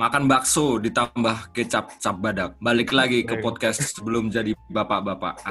makan bakso ditambah kecap cap badak. Balik lagi ke podcast sebelum jadi bapak-bapak.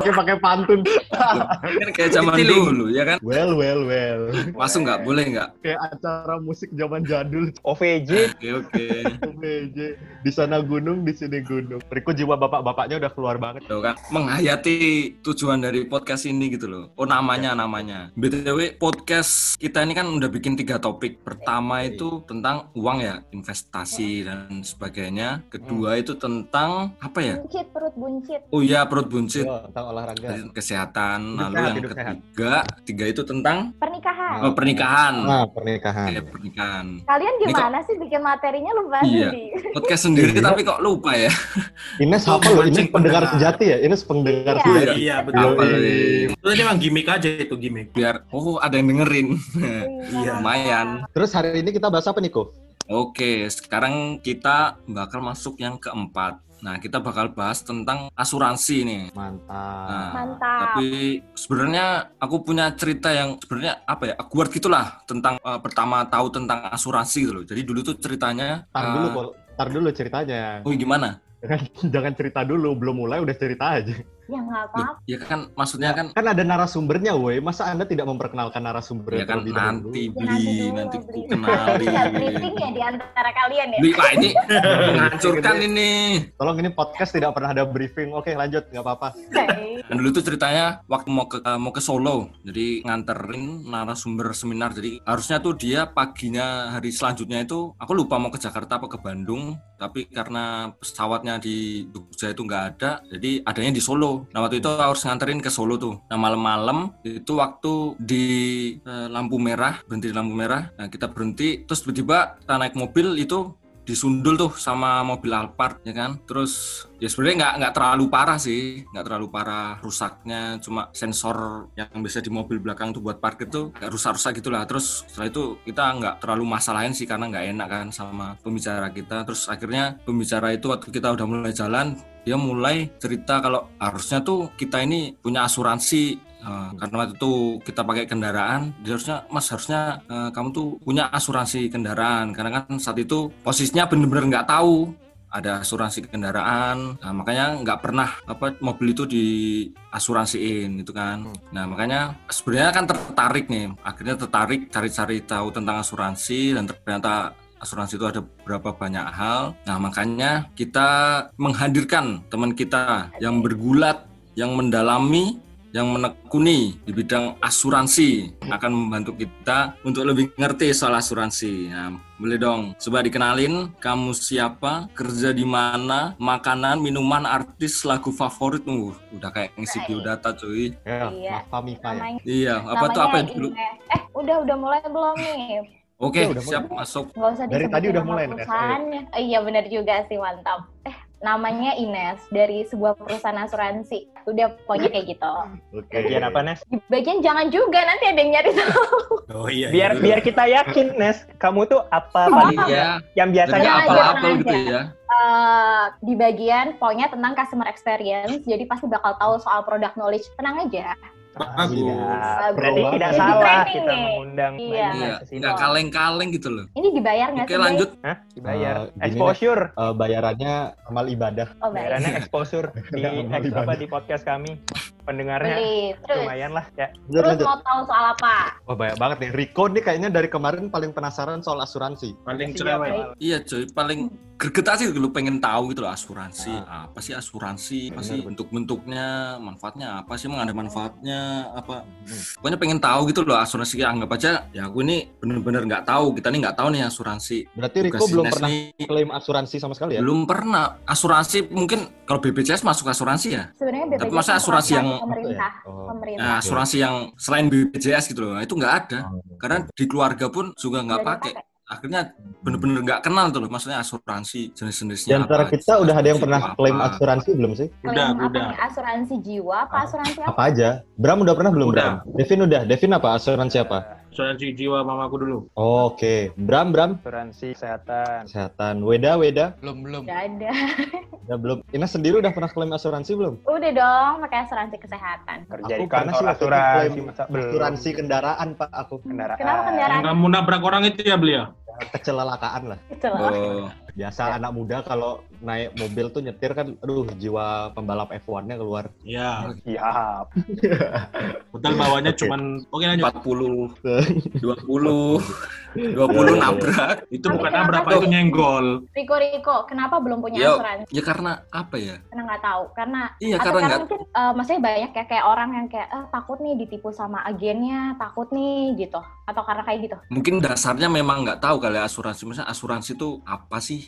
Oke pakai pantun. Kan kayak zaman dulu ya kan? Well, well, well. Masuk nggak? Boleh nggak? Kayak acara musik zaman jadul. OVJ. Oke oke. OBJ. Di sana gunung, di sini gunung. Riko jiwa bapak-bapaknya udah keluar banget. Tuh kan menghayati tujuan dari podcast ini gitu loh. Oh namanya namanya. BTW podcast kita ini kan udah bikin tiga topik. Pertama itu tentang uang ya, investasi dan sebagainya. Kedua itu tentang apa ya? Buncit, perut buncit. Oh iya perut buncit. Oh, tentang olahraga. Tadi kesehatan. Hidup Lalu sehat, yang hidup sehat. ketiga, tiga itu tentang Pernikahan. oh, pernikahan. Nah, pernikahan. Oke, pernikahan. Kalian Ini kok- gimana sih bikin materinya lupa Iya. sendiri? Podcast sendiri Iya. tapi kok lupa ya? Ines apa loh? Mancing pendengar sejati ya? Ines pendengar Iya. sejati. Iya betul. nih? Itu tadi emang gimmick aja itu gimmick. Biar oh ada yang dengerin. Iya. Lumayan. Terus hari ini kita bahas apa nih, Ko? Oke, sekarang kita bakal masuk yang keempat. Nah, kita bakal bahas tentang asuransi nih. Mantap. Nah, Mantap. tapi sebenarnya aku punya cerita yang sebenarnya apa ya, awkward gitulah tentang eh, pertama tahu tentang asuransi gitu loh. Jadi dulu tuh ceritanya Tar eh, dulu. Tar dulu ceritanya. Oh, gimana? Jangan, jangan cerita dulu, belum mulai udah cerita aja. Ya nggak apa-apa. ya kan maksudnya kan Kan ada narasumbernya, woi. Masa Anda tidak memperkenalkan narasumbernya ya kan nanti Ya, beli, dulu nanti ku briefing. kenali. Nggak briefing ya di antara kalian ya? Beli, wah ini menghancurkan ini. Tolong ini podcast tidak pernah ada briefing. Oke, lanjut, nggak apa-apa. Dan dulu tuh ceritanya waktu mau ke mau ke Solo, jadi nganterin narasumber seminar. Jadi harusnya tuh dia paginya hari selanjutnya itu aku lupa mau ke Jakarta apa ke Bandung, tapi karena pesawatnya di Jogja itu nggak ada, jadi adanya di Solo. Nah waktu itu harus nganterin ke Solo tuh. Nah malam-malam itu waktu di eh, lampu merah berhenti di lampu merah, nah kita berhenti, terus tiba-tiba kita naik mobil itu disundul tuh sama mobil Alphard ya kan? Terus ya sebenarnya nggak nggak terlalu parah sih. Nggak terlalu parah rusaknya. Cuma sensor yang biasa di mobil belakang tuh buat parkir tuh nggak rusak-rusak gitulah terus setelah itu kita nggak terlalu masalahin sih karena nggak enak kan sama pembicara kita. Terus akhirnya pembicara itu waktu kita udah mulai jalan dia mulai cerita kalau harusnya tuh kita ini punya asuransi Eh, karena waktu itu kita pakai kendaraan, dia harusnya Mas harusnya eh, kamu tuh punya asuransi kendaraan. Karena kan saat itu posisinya bener-bener nggak tahu ada asuransi kendaraan, nah, makanya nggak pernah apa mobil itu diasuransiin gitu kan. Nah makanya sebenarnya kan tertarik nih, akhirnya tertarik cari-cari tahu tentang asuransi dan ternyata asuransi itu ada berapa banyak hal. Nah makanya kita menghadirkan teman kita yang bergulat, yang mendalami yang menekuni di bidang asuransi akan membantu kita untuk lebih ngerti soal asuransi. Nah, boleh dong, coba dikenalin kamu siapa, kerja di mana, makanan, minuman, artis, lagu favorit, uh, udah kayak ngisi biodata cuy. Ya, Iya. Ya. Namanya, Iya, apa tuh apa namanya dulu? Eh, udah udah mulai belum nih? Oke, Ya, udah siap masuk. Nggak usah Dari tadi udah mulai, perusahaannya. Oh, iya benar juga sih, mantap. Eh, namanya Ines dari sebuah perusahaan asuransi. Udah pokoknya kayak gitu. Oke. Bagian apa, Nes? Di bagian jangan juga nanti ada yang nyari tahu. Oh iya. Biar iya. biar kita yakin, Nes. Kamu tuh apa Oh. paling Iya, yang biasanya apa? tenang gitu ya. Eh, di bagian pokoknya tentang customer experience. Jadi pasti bakal tahu soal product knowledge. Tenang aja. Bagus. Iya. Berarti Pro tidak salah kita nih. mengundang Iya. Iya, ke sini. nggak kaleng-kaleng gitu loh. Ini dibayar nggak Oke, sih? Bay? lanjut. Hah? Dibayar. Gini, exposure. Eh, bayarannya amal ibadah. Oh, baik. Bayarannya exposure di apa di podcast kami. Pendengarnya Beli. Terus, lumayan lah ya. Terus lanjut. mau tahu soal apa? Wah, banyak banget nih. Riko nih kayaknya dari kemarin paling penasaran soal asuransi. Paling Siap, cerewet. Iya cuy, paling greget aja gitu, lu pengen tahu gitu loh asuransi. Ah. Apa sih asuransi? Apa sih bentuk-bentuknya? Manfaatnya apa sih? Emang ada manfaatnya apa? Hmm. Pokoknya pengen tahu gitu loh asuransi. Anggap aja ya aku ini bener-bener nggak tahu. Kita nih nggak tahu nih asuransi. Berarti Riko Tugas belum pernah nih klaim asuransi sama sekali ya? belum pernah asuransi mungkin kalau BPJS masuk asuransi ya. Sebenarnya Tapi BPJS masa kan asuransi yang- peraturan pemerintah. Oh. Pemerintah. Nah, asuransi yang selain BPJS gitu loh, itu nggak ada. Oh. Karena di keluarga pun juga nggak pakai. Akhirnya bener-bener nggak kenal tuh loh, maksudnya asuransi Di jenis-jenisnya antara apa. kita udah ada yang pernah Apa. klaim asuransi belum sih? Udah, Klaim apa udah. nih? Asuransi jiwa apa asuransi apa? Apa aja? Bram udah pernah belum Udah. Bram? Devin udah. Devin apa? Asuransi apa? Asuransi jiwa mamaku dulu. Oke. Bram, Bram. Asuransi kesehatan. Kesehatan. Weda, Weda. Belum belum. Udah ada. Udah belum. Ines sendiri udah pernah klaim asuransi belum? Udah dong pakai asuransi kesehatan. Kerja Aku di pernah kantor sih asuransi masa belum. Asuransi kendaraan, Pak, aku. kendaraan. Kenapa Yang kendaraan? kamu nabrak orang itu ya beliau? kecelakaan lah. Loh. Oh, Biasa anak muda kalau naik mobil tuh nyetir kan, aduh jiwa pembalap F1-nya keluar. Ya, Siap. betul bawahnya Oke. cuman oke lanjut. 40, 20, 20 nabrak. Itu Tapi bukan nabrak, itu nyenggol. Riko Riko, kenapa belum punya Yo. asuransi? Ya karena apa ya? Karena nggak tahu. Karena Iya, atau karena karena mungkin eh, maksudnya banyak ya kayak orang yang kayak eh, takut nih ditipu sama agennya, takut nih gitu. Atau karena kayak gitu. mungkin dasarnya memang nggak tahu kali ya asuransi. Misalnya asuransi itu apa sih?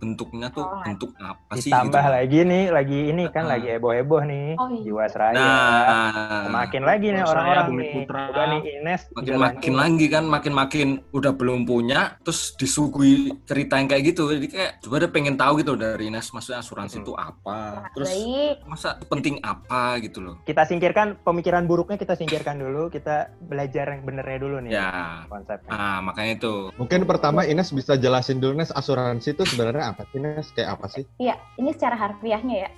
Bentuknya tuh Oh, bentuk apa sih? Ditambah gitu. lagi nih, lagi ini kan Ah. lagi heboh-heboh nih. Oh, iya. Jiwasraya. Nah, Semakin lagi nih orang-orang Bumi nih. Putra. Udah nih Ines makin jalan makin lagi kan makin makin udah belum punya terus disuguhi cerita yang kayak gitu jadi kayak coba deh pengen tahu gitu dari Ines maksudnya asuransi Hmm. itu apa Nah, terus baik. masa penting apa gitu loh Kita singkirkan pemikiran buruknya kita singkirkan dulu, kita belajar yang benernya dulu nih ya konsepnya. ah makanya itu Mungkin pertama Ines bisa jelasin dulu Nes asuransi itu sebenarnya apa sih Nes? Kayak apa sih? Iya, ini secara harfiahnya ya.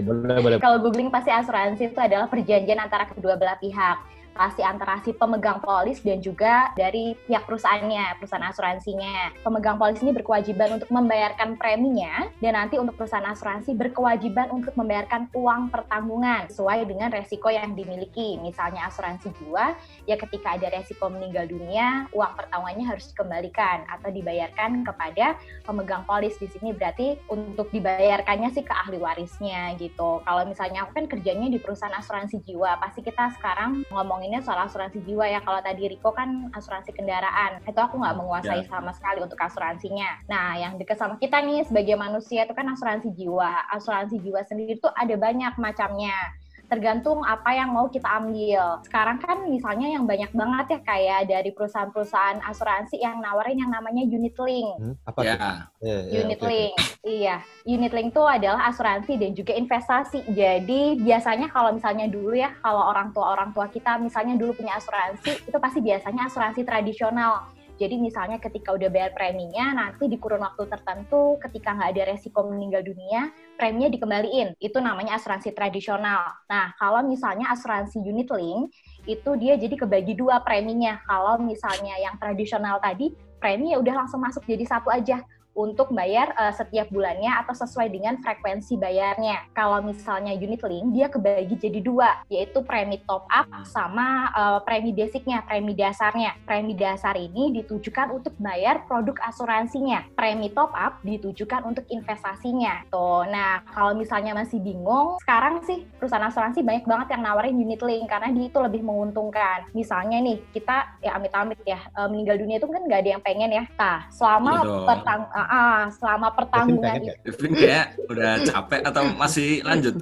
Boleh, boleh. Kalau googling pasti asuransi itu adalah perjanjian antara kedua belah pihak. Pasti antara si pemegang polis dan juga dari pihak perusahaannya, perusahaan asuransinya. Pemegang polis ini berkewajiban untuk membayarkan preminya dan nanti untuk perusahaan asuransi berkewajiban untuk membayarkan uang pertanggungan sesuai dengan resiko yang dimiliki. Misalnya asuransi jiwa, ya ketika ada resiko meninggal dunia, uang pertanggungannya harus dikembalikan atau dibayarkan kepada pemegang polis di sini berarti untuk dibayarkannya sih ke ahli warisnya gitu. Kalau misalnya aku kan kerjanya di perusahaan asuransi jiwa, pasti kita sekarang ngomonginnya soal asuransi jiwa ya. Kalau tadi Riko kan asuransi kendaraan, itu aku nggak menguasai sama sekali untuk asuransinya. Nah, yang deket sama kita nih sebagai manusia itu kan asuransi jiwa. Asuransi jiwa sendiri tuh ada banyak macamnya tergantung apa yang mau kita ambil. Sekarang kan misalnya yang banyak banget ya kayak dari perusahaan-perusahaan asuransi yang nawarin yang namanya unit link. Hmm, apa ya tuh? Iya, iya, Unit oke, oke. link, iya. Unit link itu adalah asuransi dan juga investasi. Jadi biasanya kalau misalnya dulu ya, kalau orang tua orang tua kita misalnya dulu punya asuransi, itu pasti biasanya asuransi tradisional. Jadi misalnya ketika udah bayar preminya, nanti di kurun waktu tertentu, ketika nggak ada resiko meninggal dunia, preminya dikembaliin. Itu namanya asuransi tradisional. Nah, kalau misalnya asuransi unit link, itu dia jadi kebagi dua preminya. Kalau misalnya yang tradisional tadi, premi ya udah langsung masuk jadi satu aja untuk bayar eh, setiap bulannya atau sesuai dengan frekuensi bayarnya. Kalau misalnya unit link, dia kebagi jadi dua, yaitu premi top up sama eh, premi basicnya, premi dasarnya. Premi dasar ini ditujukan untuk bayar produk asuransinya. Premi top up ditujukan untuk investasinya. Tuh, nah kalau misalnya masih bingung, sekarang sih perusahaan asuransi banyak banget yang nawarin unit link karena dia itu lebih menguntungkan. Misalnya nih, kita ya amit-amit ya eh, meninggal dunia itu kan nggak ada yang pengen ya. Nah, selama Iya pertang ah, ah, selama pertanggungan itu? Devin kayak udah capek atau masih lanjut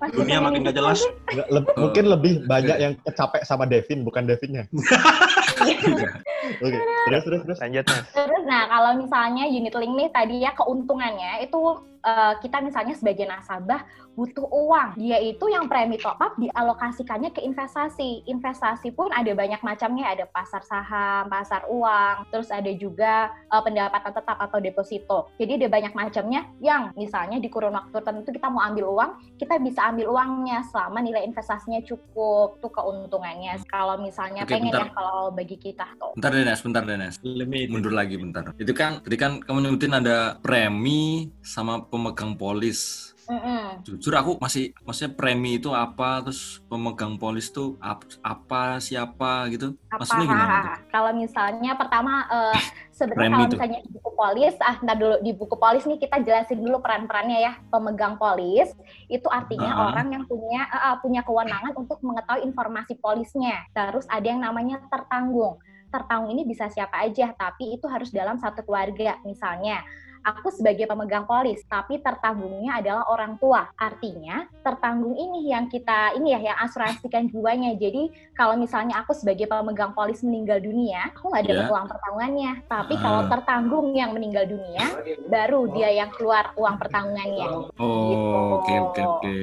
masih Dunia makin gak jelas. Nggak, leb- Oh. Mungkin lebih banyak yang kecapek sama Devin, bukan Devinnya. Oke, terus terus terus. Lanjut Nes. Terus, nah kalau misalnya unit link nih tadi ya keuntungannya itu eh, kita misalnya sebagai nasabah butuh uang. Dia itu yang premi top up dialokasikannya ke investasi. Investasi pun ada banyak macamnya, ada pasar saham, pasar uang, terus ada juga eh, pendapatan tetap atau deposito. Jadi ada banyak macamnya yang misalnya di kurun waktu tertentu kita mau ambil uang, kita bisa ambil uangnya selama nilai investasinya cukup. Itu keuntungannya. Kalau misalnya Oke, pengen bentar. ya kalau bagi kita tuh. bentar deh Nes bentar deh Nes Limit. mundur lagi bentar itu kan tadi kan kamu nyebutin ada premi sama pemegang polis Mm-mm. jujur aku masih maksudnya premi itu apa terus pemegang polis tuh ap- apa siapa gitu. Apa? Maksudnya gimana kalau misalnya pertama eh, sebenarnya kalau misalnya di buku polis ah ntar dulu di buku polis nih kita jelasin dulu peran-perannya ya. Pemegang polis itu artinya Ah. orang yang punya eh, punya kewenangan untuk mengetahui informasi polisnya. Terus ada yang namanya tertanggung. Tertanggung ini bisa siapa aja tapi itu harus dalam satu keluarga misalnya aku sebagai pemegang polis, tapi tertanggungnya adalah orang tua. Artinya, tertanggung ini yang kita ini ya yang asuransikan jiwanya. Jadi, kalau misalnya aku sebagai pemegang polis meninggal dunia, aku nggak dapat Ya. uang pertanggungannya. Tapi Ah. kalau tertanggung yang meninggal dunia, baru dia yang keluar uang pertanggungannya. oh oke oke oke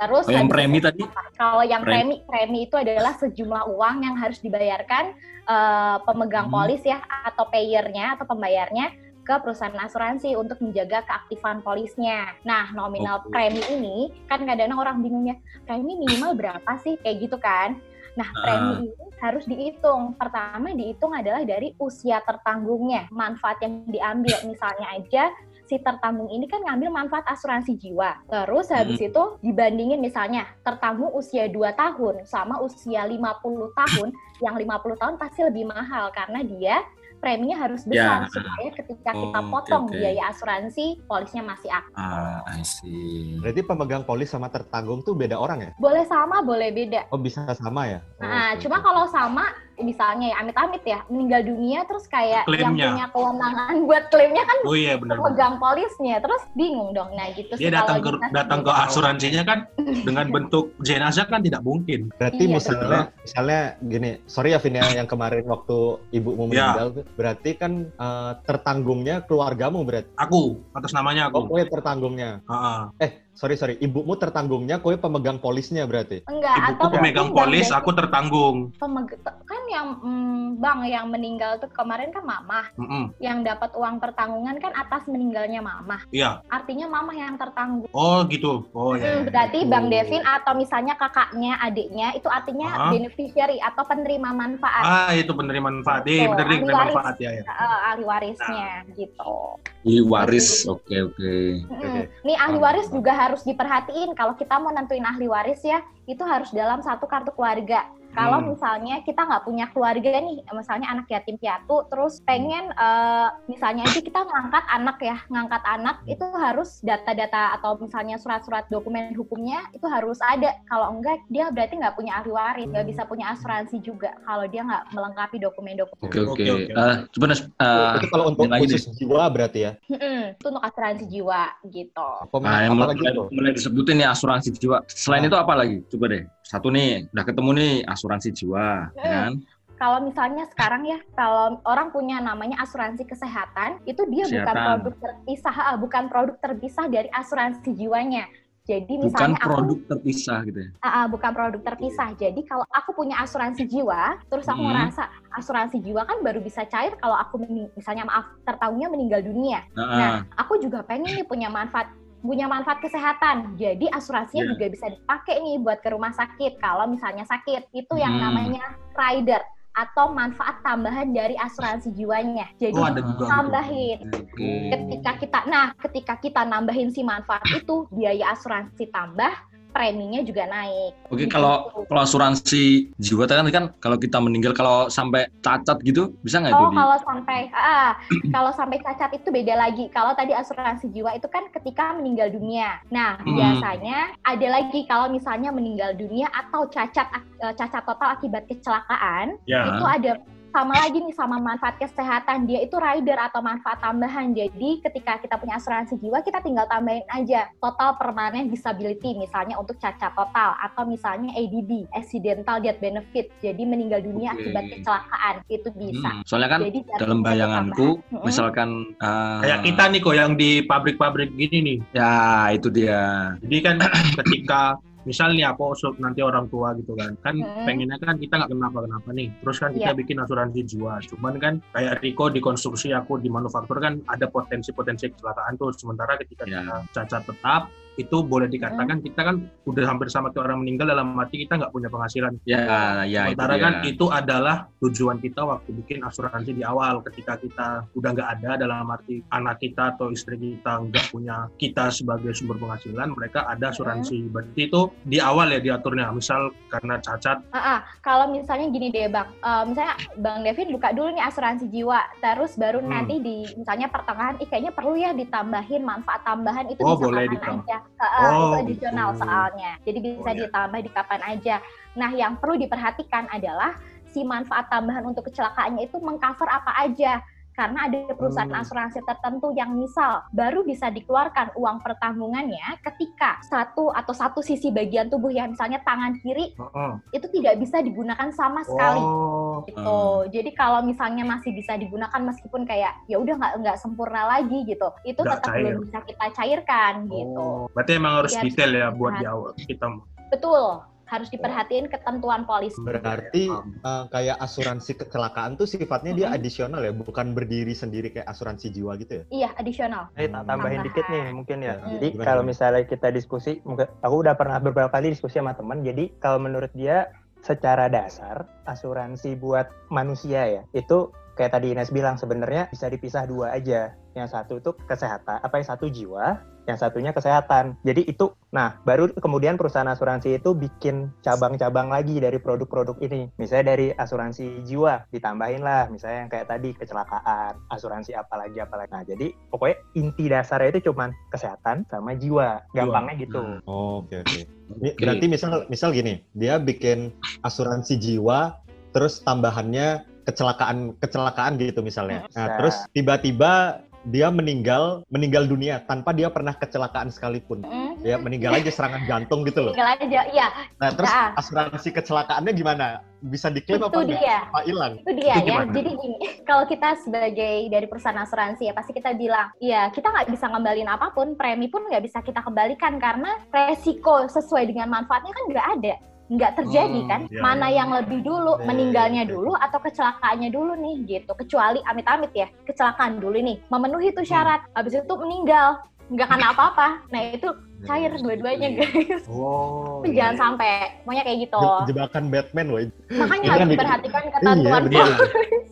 Terus oh, yang premi itu tadi? Kalau yang Premi. premi, itu adalah sejumlah uang yang harus dibayarkan eh, pemegang Hmm. polis ya atau payernya atau pembayarnya ke perusahaan asuransi untuk menjaga keaktifan polisnya. Nah, nominal Oke. premi ini kan kadang-kadang orang bingung ya, premi minimal berapa sih kayak gitu kan? Nah, Ah. premi ini harus dihitung. Pertama dihitung adalah dari usia tertanggungnya, manfaat yang diambil. Misalnya aja si tertanggung ini kan ngambil manfaat asuransi jiwa. Terus habis itu dibandingin misalnya tertanggung usia 2 tahun sama usia 50 tahun, yang 50 tahun pasti lebih mahal karena dia preminya harus besar Ya. supaya ketika kita Oh, oke, potong oke. biaya asuransi, polisnya masih aktif. Ah, I see. Berarti pemegang polis sama tertanggung tuh beda orang ya? Boleh sama, boleh beda. Oh bisa sama ya? Oh, Nah, oke, cuma kalau sama, misalnya ya amit-amit ya, meninggal dunia terus kayak yang Klaimnya. punya kewenangan buat klaimnya kan Oh iya benar. pemegang polisnya, terus bingung dong. Nah gitu sih Dia datang kalau ke datang ke asuransinya kan dengan bentuk jenazah kan tidak mungkin. Berarti Iya, misalnya, misalnya gini, sorry ya Vin ya, yang kemarin waktu ibumu Ya. meninggal, tuh, berarti kan eh, tertanggungnya keluargamu berarti. Aku atas namanya Oh, aku. kowe tertanggungnya. Heeh. Eh, sorry sorry, ibumu tertanggungnya, kowe pemegang polisnya berarti. Enggak, Ibuku atau pemegang polis, aku tertanggung. Pemeg- kan yang mm, bang yang meninggal tuh kemarin kan mama, Mm-mm. yang dapat uang pertanggungan kan atas meninggalnya mama. Iya. Artinya mama yang tertanggung. Oh gitu. Oh ya. Hmm, berarti Bang Oh. Devin atau misalnya kakaknya, adiknya itu artinya Ah. beneficiary atau penerima manfaat. Ah itu penerima manfaat. Iya bener ahli penerima waris. manfaat ya. ya. eh, ahli warisnya gitu. Ih, waris. Oke, oke. Mm-mm. Oke. Nih ahli waris juga harus diperhatiin kalau kita mau nentuin ahli waris ya itu harus dalam satu kartu keluarga. Kalau Hmm. misalnya kita nggak punya keluarga nih, misalnya anak yatim piatu, terus pengen eh, misalnya aja kita ngangkat anak ya, ngangkat anak itu harus data-data atau misalnya surat-surat dokumen hukumnya itu harus ada. Kalau enggak dia berarti nggak punya ahli waris, nggak bisa punya asuransi juga kalau dia nggak melengkapi dokumen-dokumen. Oke, oke. Eh, coba eh, itu kalau untuk khusus jiwa berarti ya. Mm-mm, Itu untuk asuransi jiwa gitu. Apa, Nah, yang mulai, lagi tuh? mulai disebutin nih asuransi jiwa. Selain Ah. itu apa lagi? Coba deh. Satu nih, udah ketemu nih asuransi jiwa, ya kan? kalau misalnya sekarang ya kalau orang punya namanya asuransi kesehatan itu dia bukan Kesehatan. produk terpisah ah, bukan produk terpisah dari asuransi jiwanya jadi Bukan misalnya produk terpisah gitu ya. ah, bukan produk terpisah jadi kalau aku punya asuransi jiwa terus aku Hmm. ngerasa asuransi jiwa kan baru bisa cair kalau aku misalnya maaf tertahunya meninggal dunia Nah, Nah, aku juga pengen nih punya manfaat punya manfaat kesehatan. Jadi asuransinya Iya. juga bisa dipakai nih buat ke rumah sakit. Kalau misalnya sakit, itu yang Hmm. namanya rider atau manfaat tambahan dari asuransi jiwanya. Jadi Oh ada juga. gitu. tambahin. Oke. Ketika kita nah, ketika kita nambahin si manfaat itu, biaya asuransi tambah, preminya juga naik. Oke, Gitu. kalau kalau asuransi jiwa kan kan kalau kita meninggal kalau sampai cacat gitu bisa nggak itu Oh, di? kalau sampai ah, kalau sampai cacat itu beda lagi. Kalau tadi asuransi jiwa itu kan ketika meninggal dunia. Nah, Hmm. biasanya ada lagi kalau misalnya meninggal dunia atau cacat eh, cacat total akibat kecelakaan, Ya. itu ada sama lagi nih sama manfaat kesehatan dia itu rider atau manfaat tambahan jadi ketika kita punya asuransi jiwa kita tinggal tambahin aja total permanent disability misalnya untuk cacat total atau misalnya ADB accidental death benefit jadi meninggal dunia Oke. akibat kecelakaan itu bisa Hmm, Soalnya kan jadi dalam bayanganku, tambahan. Misalkan eh, Kayak kita nih kok yang di pabrik-pabrik gini nih. ya itu dia. Jadi kan ketika misalnya aku nanti orang tua gitu kan kan Hmm. pengennya kan kita nggak kenapa kenapa nih terus kan kita Iya. bikin asuransi jiwa cuman kan kayak Riko di konstruksi aku di manufaktur kan ada potensi-potensi kecelakaan tuh sementara ketika Ya. kita cacat tetap itu boleh dikatakan kita kan udah hampir sama kayak orang meninggal dalam arti kita nggak punya penghasilan Ya, ya itu Sementara dia. kan itu adalah tujuan kita waktu bikin asuransi di awal ketika kita udah nggak ada dalam arti anak kita atau istri kita nggak punya kita sebagai sumber penghasilan mereka ada asuransi berarti itu di awal ya diaturnya misal karena cacat Ah, ah, kalau misalnya gini deh bang, Eh, misalnya bang Devin buka dulu nih asuransi jiwa, terus baru Hmm. nanti di misalnya pertengahan, ih kayaknya perlu ya ditambahin manfaat tambahan itu Oh, bisa boleh ditambah. aja, Ah, Oh, itu additional gitu. soalnya, jadi bisa Oh, ya. ditambah di kapan aja. Nah yang perlu diperhatikan adalah si manfaat tambahan untuk kecelakaannya itu mengcover apa aja. Karena ada perusahaan Hmm. asuransi tertentu yang misal baru bisa dikeluarkan uang pertanggungannya ketika satu atau satu sisi bagian tubuh ya misalnya tangan kiri Heeh. itu tidak bisa digunakan sama sekali oh gitu. Jadi kalau misalnya masih bisa digunakan meskipun kayak ya udah nggak nggak sempurna lagi gitu, itu Nggak tetap cair. belum bisa kita cairkan gitu. Oh, berarti emang harus harus detail ya buat di awal kita Betul, harus diperhatiin ketentuan polis. Berarti eh, kayak asuransi kecelakaan tuh sifatnya dia Mm-mm. additional ya, bukan berdiri sendiri kayak asuransi jiwa gitu ya? Iya, additional. Eh, tak tambahin Tambahan. dikit nih mungkin ya. Ya, Jadi gimana, kalau misalnya kita diskusi, mungkin- aku udah pernah beberapa kali diskusi sama teman. Jadi kalau menurut dia secara dasar asuransi buat manusia ya itu kayak tadi Ines bilang sebenarnya bisa dipisah dua aja. Yang satu itu kesehatan, apa yang satu jiwa, yang satunya kesehatan. Jadi itu, nah baru kemudian perusahaan asuransi itu bikin cabang-cabang lagi dari produk-produk ini. Misalnya dari asuransi jiwa, ditambahin lah, misalnya yang kayak tadi kecelakaan, asuransi apalagi apalagi. Nah jadi pokoknya inti dasarnya itu cuman kesehatan sama jiwa, gampangnya gitu. Oh, Oke oke. Ini Berarti misal misal gini, dia bikin asuransi jiwa, terus tambahannya kecelakaan kecelakaan gitu misalnya. Nah, Bisa. terus tiba-tiba dia meninggal meninggal dunia tanpa dia pernah kecelakaan sekalipun. Mm. Ya meninggal aja serangan jantung gitu loh. Tinggal aja, iya Nah, terus Nah. asuransi kecelakaannya gimana? Bisa diklaim Itu apa enggak? dia. Apa hilang? itu dia Itu ya. Jadi gini, kalau kita sebagai dari perusahaan asuransi ya pasti kita bilang, ya kita nggak bisa ngembalin apa pun, premi pun nggak bisa kita kembalikan karena resiko sesuai dengan manfaatnya kan nggak ada, nggak terjadi Hmm, kan. iya, Mana iya. yang lebih dulu, Iya, meninggalnya iya. dulu atau kecelakaannya dulu nih gitu. Kecuali amit-amit ya, kecelakaan dulu nih, memenuhi tuh syarat, habis itu meninggal, nggak kena apa-apa. Nah itu cair dua-duanya guys. Oh. Tapi jangan sampai, pokoknya kayak gitu. Je- jebakan Batman, woy. Makanya Iya, harus bikin- diperhatikan ketentuan Iya, bener.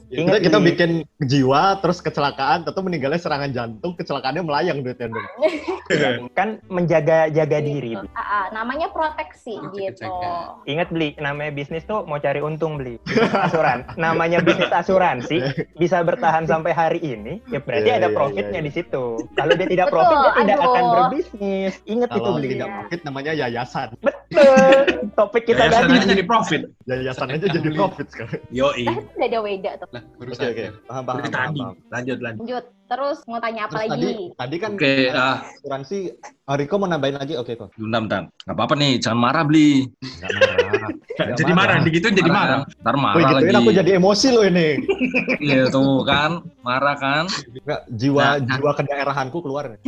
Ingat Kita, bikin jiwa, terus kecelakaan, tentu meninggalnya serangan jantung, kecelakaannya melayang duitnya dong. Kan menjaga jaga diri. Gitu. Ah, ah, namanya proteksi gitu. ya. Ingat beli, namanya bisnis tuh mau cari untung beli. Asuran. namanya bisnis asuransi bisa bertahan sampai hari ini, ya berarti Iya, ada iya, profitnya iya, di situ. Kalau dia tidak profit, dia tidak aduh. akan berbisnis. Ingat itu Kalau beli. tidak profit namanya yayasan. Betul. Topik kita Yayasan tadi. aja jadi profit. Yayasan aja jadi profit sekarang. Yoi. Eh, udah ada weda tuh. Lah, baru Oke oke, paham paham paham. paham. Lanjut lanjut. Lanjut. Terus mau tanya apa Terus lagi? tadi tadi kan Oke, eh, ah, asuransi oh, Riko mau nambahin lagi oke kok. bentar, bentar. Nggak apa-apa nih, jangan marah, Bli. Enggak marah. Jadi marah, digituin jadi marah. kan? Ntar marah lagi. gituin aku jadi emosi lo ini. Iya tuh kan, marah kan. Jiwa Nah. jiwa kedaerahanku keluar.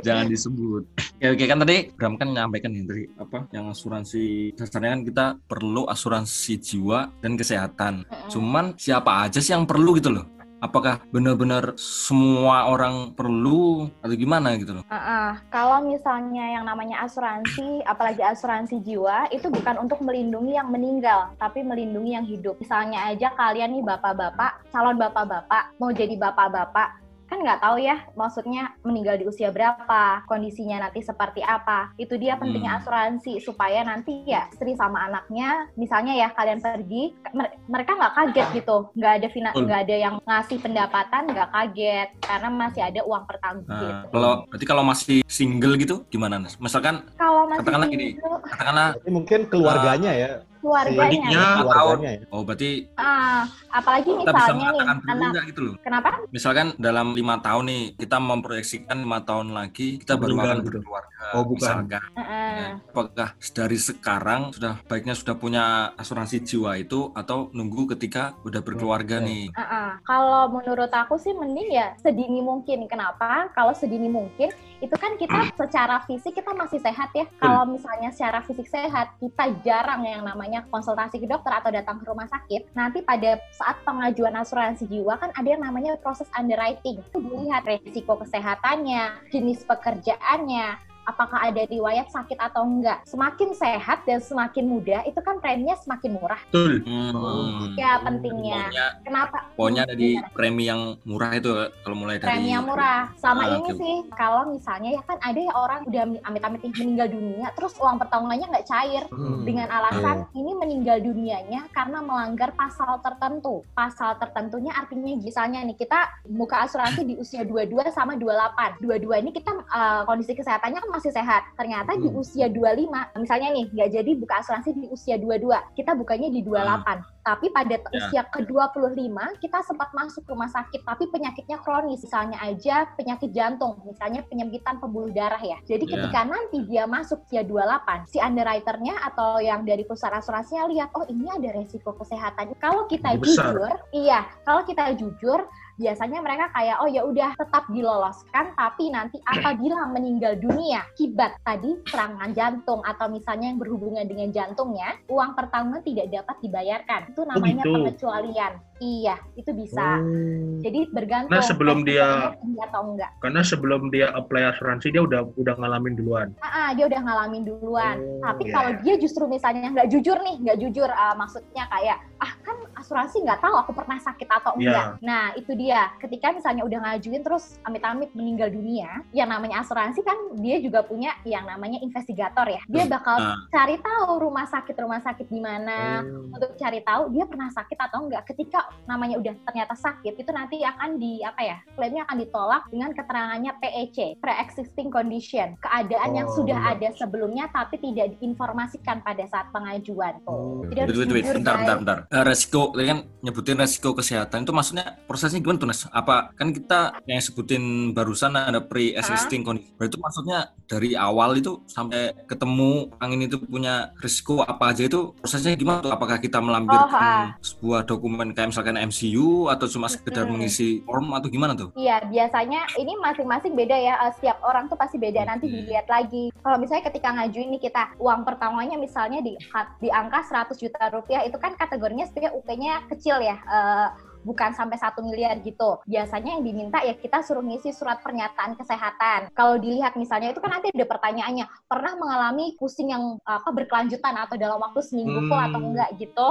Jangan disebut. Oke, oke kan tadi Bram kan nyampaikan nih dari apa yang asuransi dasarnya kan kita perlu asuransi jiwa dan kesehatan. Cuman siapa aja sih yang perlu gitu loh? Apakah benar-benar semua orang perlu atau gimana gitu loh? Ah, ah. Kalau misalnya yang namanya asuransi, apalagi asuransi jiwa, itu bukan untuk melindungi yang meninggal, tapi melindungi yang hidup. Misalnya aja kalian nih bapak-bapak, calon bapak-bapak, mau jadi bapak-bapak, kan nggak tahu ya maksudnya meninggal di usia berapa, kondisinya nanti seperti apa. Itu dia pentingnya Hmm. asuransi supaya nanti ya istri sama anaknya, misalnya ya kalian pergi, mer- mereka nggak kaget gitu, nggak ada nggak ada yang ngasih pendapatan, nggak kaget karena masih ada uang pertanggung Nah, gitu. kalau berarti kalau masih single gitu gimana? Misalkan Kalau masih Katakanlah gini. single, katakanlah Jadi mungkin keluarganya ya, keluarganya, adiknya, keluarganya ya. oh berarti ah, apalagi kita bisa misalnya nih anak, gitu loh. kenapa? Misalkan dalam lima tahun nih kita memproyeksikan lima tahun lagi kita baru akan gitu. berkeluarga. Oh, bukan. Misalkan, Heeh. Ya, apakah dari sekarang sudah baiknya sudah punya asuransi jiwa itu atau nunggu ketika udah berkeluarga nih? Ah, ah. Kalau menurut aku sih mending ya sedini mungkin. Kenapa? Kalau sedini mungkin itu kan kita secara fisik kita masih sehat ya. Kalau misalnya secara fisik sehat, kita jarang yang namanya konsultasi ke dokter atau datang ke rumah sakit. Nanti pada saat pengajuan asuransi jiwa kan ada yang namanya proses underwriting. Itu dilihat resiko kesehatannya, jenis pekerjaannya, apakah ada riwayat sakit atau enggak. Semakin sehat dan semakin muda, itu kan preminya semakin murah. Betul. Hmm. Ya pentingnya. Pokoknya, Kenapa? pokoknya Hmm, dari gimana? premi yang murah itu kalau mulai dari premi yang murah. Sama Ah, ini oke. sih, kalau misalnya ya kan ada ya orang udah amit-amit meninggal dunia, terus uang pertanggungannya nggak cair Hmm. dengan alasan ini meninggal dunianya karena melanggar pasal tertentu. Pasal tertentunya artinya misalnya nih kita buka asuransi di usia 22 sama 28. 22 ini kita uh, kondisi kesehatannya kan masih sehat. Ternyata di Hmm. usia 25, misalnya nih nggak jadi buka asuransi di usia 22, kita bukanya di 28. Tapi pada Ya. usia ke-25 kita sempat masuk rumah sakit tapi penyakitnya kronis. Misalnya aja penyakit jantung, misalnya penyempitan pembuluh darah ya. Jadi Ya. ketika nanti dia masuk usia 28, si underwriternya atau yang dari perusahaan asuransinya lihat, oh ini ada resiko kesehatan. Kalau kita besar. jujur, iya, kalau kita jujur, biasanya mereka kayak oh ya udah tetap diloloskan tapi nanti apabila meninggal dunia akibat tadi serangan jantung atau misalnya yang berhubungan dengan jantungnya uang pertanggungan tidak dapat dibayarkan itu namanya gitu. pengecualian. Iya, itu bisa. Oh. Jadi bergantung. Nah, sebelum dia- atau enggak. Karena sebelum dia apply asuransi dia udah udah ngalamin duluan. Ah, ah, dia udah ngalamin duluan. Oh, Tapi iya. kalau dia justru misalnya nggak jujur nih, nggak jujur, ah, maksudnya kayak ah kan asuransi nggak tahu aku pernah sakit atau Iya. enggak. Nah itu dia. Ketika misalnya udah ngajuin terus amit-amit meninggal dunia, yang namanya asuransi kan dia juga punya yang namanya investigator ya. Dia bakal Ah. cari tahu rumah sakit rumah sakit di mana. Hmm. Untuk cari tahu dia pernah sakit atau enggak. Ketika namanya udah ternyata sakit, itu nanti akan di apa ya? Klaimnya akan ditolak dengan keterangannya PEC, pre-existing condition, keadaan yang Oh, sudah iya. ada sebelumnya tapi tidak diinformasikan pada saat pengajuan. Oh, Jadi harus Wait, wait, wait. jujur, Bentar, bentar, bentar. Eh, resiko, tadi kan nyebutin resiko kesehatan itu maksudnya prosesnya gimana tuh, Nes? Apa kan kita yang sebutin barusan ada pre-existing condition. Berarti itu maksudnya dari awal itu sampai ketemu angin itu punya risiko apa aja itu prosesnya gimana tuh? Apakah kita melampirkan Oh, ah. sebuah dokumen kayak misalkan MCU atau cuma sekedar Mm-mm. mengisi form atau gimana tuh? Iya, biasanya ini masing-masing beda ya. Eh, Setiap orang tuh pasti beda. Nanti dilihat lagi. Kalau misalnya ketika ngajuin nih kita uang pertamanya misalnya di di angka 100 juta rupiah itu kan kategorinya sebenarnya UP-nya kecil ya. eh, bukan sampai satu miliar gitu. Biasanya yang diminta ya kita suruh ngisi surat pernyataan kesehatan. Kalau dilihat misalnya itu kan nanti ada pertanyaannya, pernah mengalami pusing yang apa berkelanjutan atau dalam waktu seminggu full atau Hmm. enggak gitu.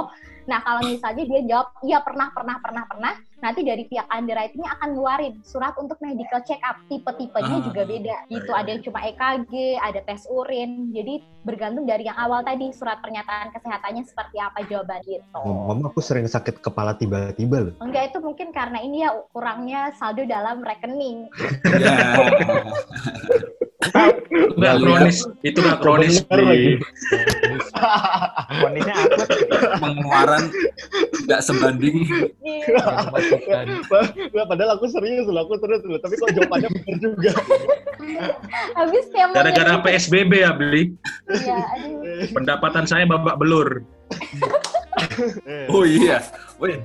Nah kalau misalnya dia jawab iya pernah pernah pernah pernah, nanti dari pihak underwriting-nya akan ngeluarin surat untuk medical check up. Tipe-tipenya Ah. juga beda. Gitu Iya, ada yang cuma EKG, ada tes urin. Jadi bergantung dari yang awal tadi surat pernyataan kesehatannya seperti apa jawaban gitu. Mama aku sering sakit kepala tiba-tiba loh. Enggak itu mungkin karena ini ya kurangnya saldo dalam rekening. Ya. Nggak kronis, itu nggak kronis. Kondisinya akut. pengeluaran nggak sebanding Nggak, padahal aku serius loh, aku serius loh. Tapi kok jawabannya bener juga. Habis kayak gara-gara PSBB ya beli. Iya, aduh. Pendapatan saya babak belur. oh iya Wih,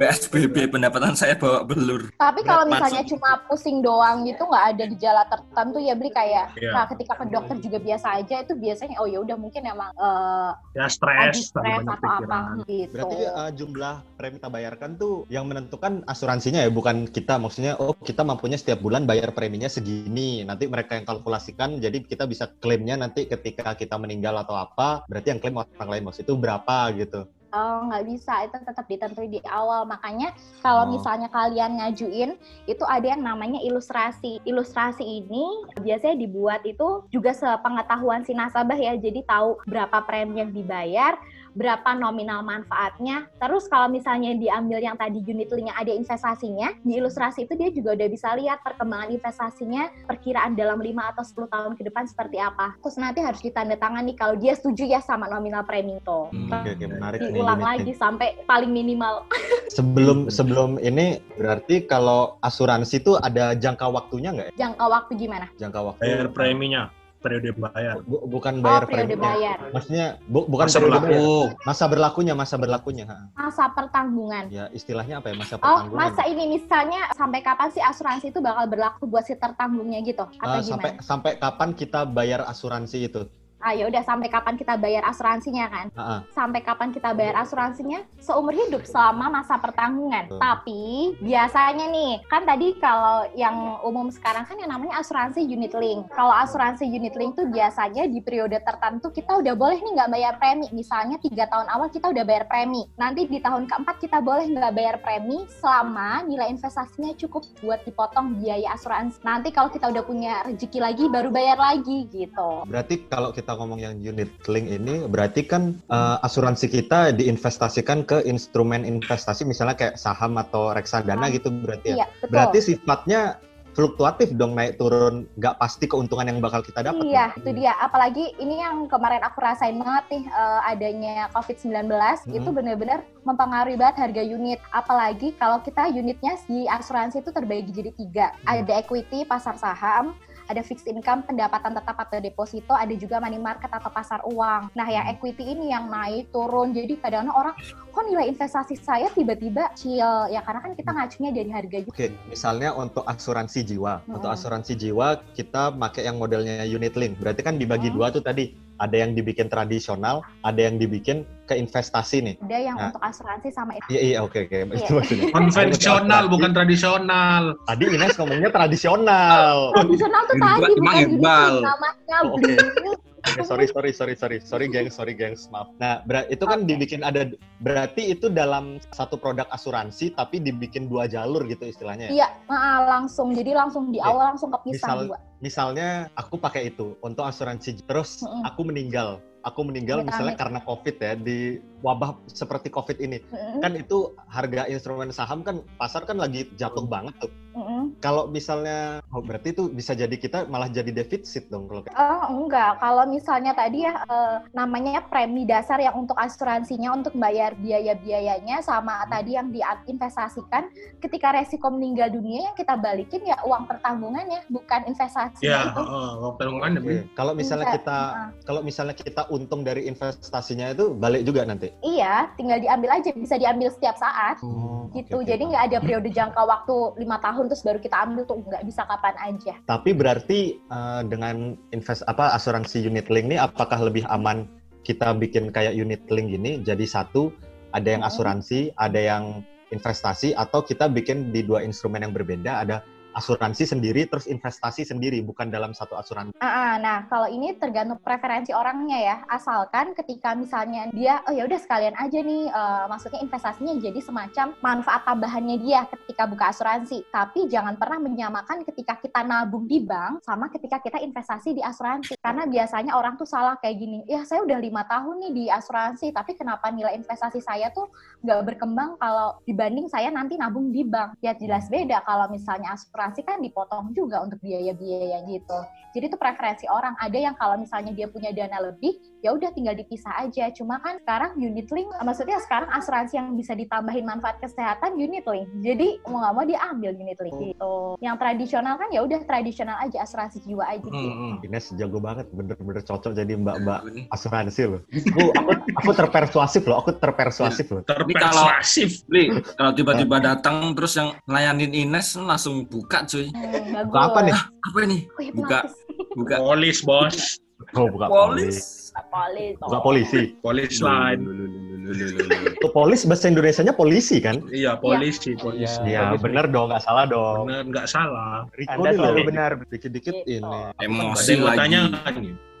PSBB pendapatan saya bawa belur Tapi kalau misalnya masuk. cuma pusing doang gitu nggak ada gejala tertentu ya beli kayak Iya. nah ketika ke dokter juga biasa aja itu biasanya oh ya udah mungkin emang eh, Ya stres, atau apa gitu. Berarti eh, jumlah premi kita bayarkan tuh yang menentukan asuransinya ya, bukan kita. Maksudnya, oh kita mampunya setiap bulan bayar preminya segini. Nanti mereka yang kalkulasikan, jadi kita bisa klaimnya nanti ketika kita meninggal atau apa, berarti yang klaim orang lain maksud itu berapa gitu. Oh nggak bisa itu tetap ditentuin di awal makanya kalau Oh. misalnya kalian ngajuin itu ada yang namanya ilustrasi. Ilustrasi ini biasanya dibuat itu juga sepengetahuan si nasabah ya jadi tahu berapa premi yang dibayar, berapa nominal manfaatnya. Terus kalau misalnya diambil yang tadi unit link yang ada investasinya, di ilustrasi itu dia juga udah bisa lihat perkembangan investasinya, perkiraan dalam 5 atau 10 tahun ke depan seperti apa. Terus nanti harus ditandatangani kalau dia setuju ya sama nominal premi itu. Hmm. Oke, oke, menarik. Diulang lagi sampai paling minimal. Sebelum sebelum ini berarti kalau asuransi itu ada jangka waktunya nggak ya? Jangka waktu gimana? Jangka waktu. Bayar preminya, periode bayar. Bu- bukan Oh, bayar periode preminya. bayar. Maksudnya bu- bukan Masa periode berlaku. bayar. Masa berlakunya, masa berlakunya. ha. Masa pertanggungan. Ya istilahnya apa ya masa Oh, pertanggungan? masa ini misalnya sampai kapan sih asuransi itu bakal berlaku buat si tertanggungnya gitu? Atau sampai gimana? sampai kapan kita bayar asuransi itu? Ah, ya udah sampai kapan kita bayar asuransinya kan? Ha. Sampai kapan kita bayar asuransinya? Seumur hidup selama masa pertanggungan. Betul. Tapi biasanya nih, kan tadi kalau yang umum sekarang kan yang namanya asuransi unit link. Kalau asuransi unit link tuh biasanya di periode tertentu kita udah boleh nih nggak bayar premi. Misalnya tiga tahun awal kita udah bayar premi. Nanti di tahun keempat kita boleh nggak bayar premi selama nilai investasinya cukup buat dipotong biaya asuransi. Nanti kalau kita udah punya rezeki lagi baru bayar lagi gitu. Berarti kalau kita ngomong yang unit link ini, berarti kan eh, asuransi kita diinvestasikan ke instrumen investasi, misalnya kayak saham atau reksadana Ah, gitu berarti ya. Iya, betul. Berarti sifatnya fluktuatif dong naik turun, nggak pasti keuntungan yang bakal kita dapat. Iya, dong. itu dia. Apalagi ini yang kemarin aku rasain banget nih eh, adanya COVID-19 Mhm. itu benar-benar mempengaruhi banget harga unit. Apalagi kalau kita unitnya di asuransi itu terbagi jadi tiga. Hmm. Ada equity, pasar saham, ada fixed income, pendapatan tetap atau deposito, ada juga money market atau pasar uang. Nah, yang Hmm. equity ini yang naik turun. Jadi kadang-kadang orang kok nilai investasi saya tiba-tiba chill ya karena kan kita ngacunya dari harga juga. Oke, misalnya untuk asuransi jiwa. Untuk Hmm. asuransi jiwa kita pakai yang modelnya unit link. Berarti kan dibagi Hmm. dua tuh tadi ada yang dibikin tradisional, ada yang dibikin ke investasi nih. Ada yang Nah. untuk asuransi sama itu. Iya iya oke oke itu maksudnya. Konvensional bukan tradisional. Tadi Ines ngomongnya tradisional. Tradisional tuh tadi bukan Iqbal. gini, namanya Oh, oke. Oke, sorry sorry sorry sorry sorry gengs sorry gengs maaf. Nah ber- itu kan dibikin ada berarti itu dalam satu produk asuransi tapi dibikin dua jalur gitu istilahnya. ya? Iya, ah, langsung. Jadi langsung di Oke. awal langsung kepisah Misal- dua. Misalnya aku pakai itu untuk asuransi terus Mm-mm. aku meninggal. Aku meninggal Amit-amit. misalnya karena COVID ya di wabah seperti COVID ini. Mm-mm, Kan itu harga instrumen saham kan pasar kan lagi jatuh banget tuh. mm-mm. Kalau misalnya oh berarti itu bisa jadi kita malah jadi defisit dong kalau kayak Oh enggak, kalau misalnya tadi ya eh, namanya premi dasar yang untuk asuransinya untuk bayar biaya-biayanya sama tadi yang diinvestasikan ketika resiko meninggal dunia yang kita balikin ya uang pertanggungannya bukan investasi Ya, itu. kan Oke. Kalau misalnya kita kalau misalnya kita untung dari investasinya itu balik juga nanti. Iya, tinggal diambil aja, bisa diambil setiap saat Oh, gitu. oke. Jadi nggak ada periode jangka waktu lima tahun terus baru kita ambil tuh nggak bisa kapan aja. Tapi berarti eh, dengan invest apa asuransi unit link ini apakah lebih aman kita bikin kayak unit link gini jadi satu ada yang asuransi, ada yang investasi atau kita bikin di dua instrumen yang berbeda ada asuransi sendiri terus investasi sendiri bukan dalam satu asuransi. Ah, ah, nah, kalau ini tergantung preferensi orangnya ya. Asalkan ketika misalnya dia, oh ya udah sekalian aja nih, eh, maksudnya investasinya jadi semacam manfaat tambahannya dia ketika buka asuransi. Tapi jangan pernah menyamakan ketika kita nabung di bank sama ketika kita investasi di asuransi. Karena biasanya orang tuh salah kayak gini, ya saya udah lima tahun nih di asuransi, tapi kenapa nilai investasi saya tuh nggak berkembang kalau dibanding saya nanti nabung di bank? Ya jelas beda kalau misalnya asuransi kan dipotong juga untuk biaya-biaya gitu. Jadi itu preferensi orang. Ada yang kalau misalnya dia punya dana lebih, ya udah tinggal dipisah aja. Cuma kan sekarang unit link, maksudnya sekarang asuransi yang bisa ditambahin manfaat kesehatan unit link. Jadi mau nggak mau dia ambil unit link gitu. Yang tradisional kan ya udah tradisional aja asuransi jiwa aja gitu. Hmm, Ines jago banget, bener-bener cocok jadi mbak-mbak asuransi loh. Aku, aku, aku terpersuasif loh, aku terpersuasif loh. Terpersuasif. Li, kalau tiba-tiba datang terus yang layanin Ines langsung buka cuy. Hmm. Buka apa nih? Apa ini? Buka. Buka Polis, bos. Oh, buka polis. polis. Polis. Buka polisi. Polis line. Itu polis bahasa Indonesianya polisi kan? Iya, polisi, polisi. Iya, bagus. bener dong, nggak salah dong. Bener, nggak salah. Riko Anda selalu benar. dikit-dikit Gitu. ini. Emosi lagi. tanya?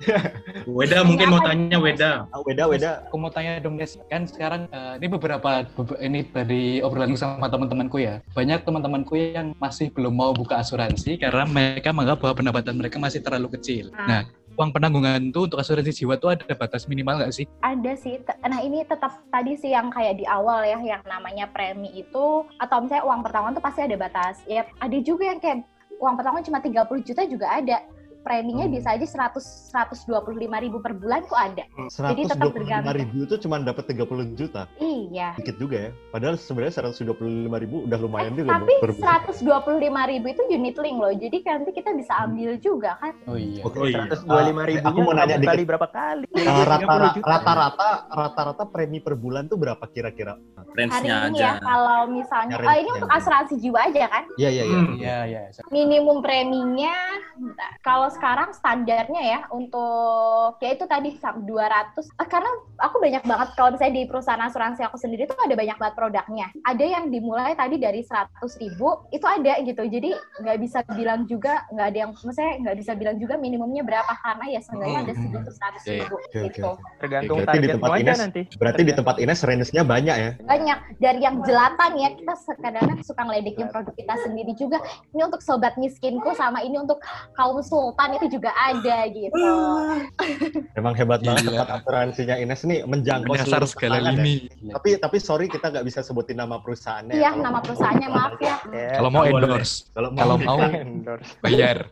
Weda mungkin mau tanya Weda. Ah, Weda, Weda. Aku mau tanya dong Des, kan sekarang eh, ini beberapa bebe- ini dari obrolan sama teman-temanku ya. Banyak teman-temanku yang masih belum mau buka asuransi karena mereka menganggap bahwa pendapatan mereka masih terlalu kecil. Ah. Nah, uang penanggungan itu untuk asuransi jiwa tuh ada batas minimal nggak sih? Ada sih. Nah ini tetap tadi sih yang kayak di awal ya, yang namanya premi itu atau misalnya uang pertanggungan tuh pasti ada batas. Ya ada juga yang kayak uang pertanggungan cuma 30 juta juga ada. Preminya Hmm. bisa aja 100 125 ribu per bulan tuh ada. Jadi tetap 125 tergantung. ribu itu cuma dapat 30 juta. Iya. Dikit juga ya. Padahal sebenarnya 125 ribu udah lumayan Eh, juga. tapi. 125 ribu itu unit link loh. Jadi nanti kita bisa ambil juga kan. Oh iya. Oke. Oh iya. 125 ribu. Aku mau nanya dikit. kali berapa kali? Eh, 30 rata- juta. Rata-rata rata-rata premi per bulan tuh berapa kira-kira? Hari ini aja. ya kalau misalnya oh ini untuk asuransi jiwa aja kan? Iya iya iya. Hmm. Iya, iya. minimum preminya bentar. Kalau sekarang standarnya ya untuk ya itu tadi sam- 200 eh, karena aku banyak banget kalau misalnya di perusahaan asuransi aku sendiri tuh ada banyak banget produknya ada yang dimulai tadi dari 100 ribu itu ada gitu jadi nggak bisa bilang juga nggak ada yang maksudnya nggak bisa bilang juga minimumnya berapa karena ya seenggaknya ada Hmm. segitu 100 Iya, iya. ribu Oke, oke, gitu oke. Tergantung Berarti di targetmu tempat aja Ines- nanti. Berarti di tempat Ines range-nya banyak ya? banyak dari yang jelatan ya kita kadang-kadang suka ngeledekin produk kita sendiri juga ini untuk sobat miskinku sama ini untuk kaum sultan itu juga ada gitu Emang hebat banget Gila. tempat asuransinya Ines nih menjangkau Menyasar seluruh segala ya. lini. Tapi tapi sorry kita nggak bisa sebutin nama perusahaannya. iya nama perusahaannya maaf ya Ya, Kalau mau endorse, Kalau mau, kalau mau endorse. bayar.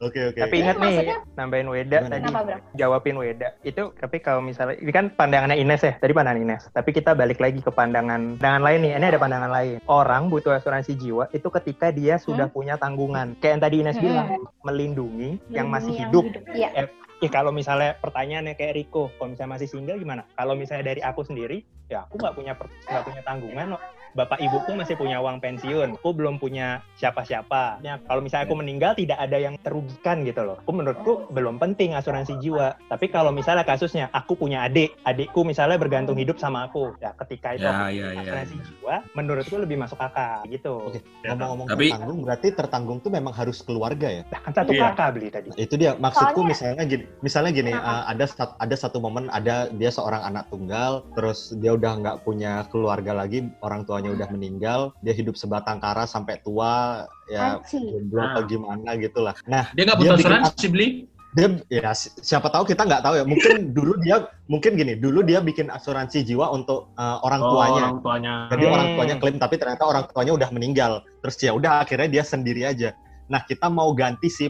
Oke oke. Tapi ingat Iya, nih, maksudnya- nambahin Weda Gimana? tadi. Jawabin Weda. Itu tapi kalau misalnya ini kan pandangannya Ines ya, tadi pandangan Ines. Tapi kita balik lagi ke pandangan pandangan lain nih. Ini ada pandangan lain. Orang butuh asuransi jiwa itu ketika dia sudah punya tanggungan. Kayak yang tadi Ines Hmm. bilang, melindungi yang masih Yang hidup. iya Ya kalau misalnya pertanyaannya kayak Riko, kalau misalnya masih single gimana? Kalau misalnya dari aku sendiri, ya aku nggak punya nggak punya tanggungan loh. Bapak ibuku masih punya uang pensiun, aku belum punya siapa-siapa. Ya, kalau misalnya aku meninggal tidak ada yang terugikan gitu loh. Aku menurutku belum penting asuransi jiwa. Tapi kalau misalnya kasusnya aku punya adik, adikku misalnya bergantung hidup sama aku. Ya ketika itu Ya, aku ya, punya ya, asuransi ya. jiwa, menurutku lebih masuk akal gitu. Oke. Ya, Ngomong-ngomong Tapi- tertanggung, berarti tertanggung tuh memang harus keluarga ya? Nah, kan satu Iya. kakak beli tadi. Itu dia maksudku Soalnya- misalnya gini, misalnya gini, uh, ada ada satu momen ada dia seorang anak tunggal, terus dia udah nggak punya keluarga lagi, orang tuanya udah meninggal, dia hidup sebatang kara sampai tua, ya jomblo Ah. atau gimana gitu lah. Nah, Dia nggak Dia butuh bikin asuransi beli. dia ya si- siapa tahu kita nggak tahu ya. Mungkin dulu dia mungkin gini, dulu dia bikin asuransi jiwa untuk uh, orang Oh, tuanya. Orang tuanya. Jadi Hmm. orang tuanya klaim tapi ternyata orang tuanya udah meninggal. Terus ya udah akhirnya dia sendiri aja. Nah, kita mau ganti si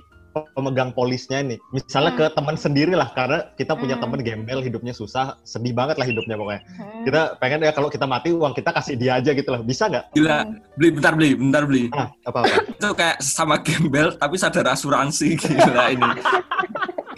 pemegang polisnya nih. Misalnya Hmm. ke teman sendiri lah karena kita punya Hmm. teman gembel hidupnya susah, sedih banget lah hidupnya pokoknya. Hmm. Kita pengen ya kalau kita mati uang kita kasih dia aja gitu lah. Bisa nggak? Gila, beli bentar beli, bentar beli. Nah, apa-apa. Itu kayak sama gembel tapi sadar asuransi gila ini.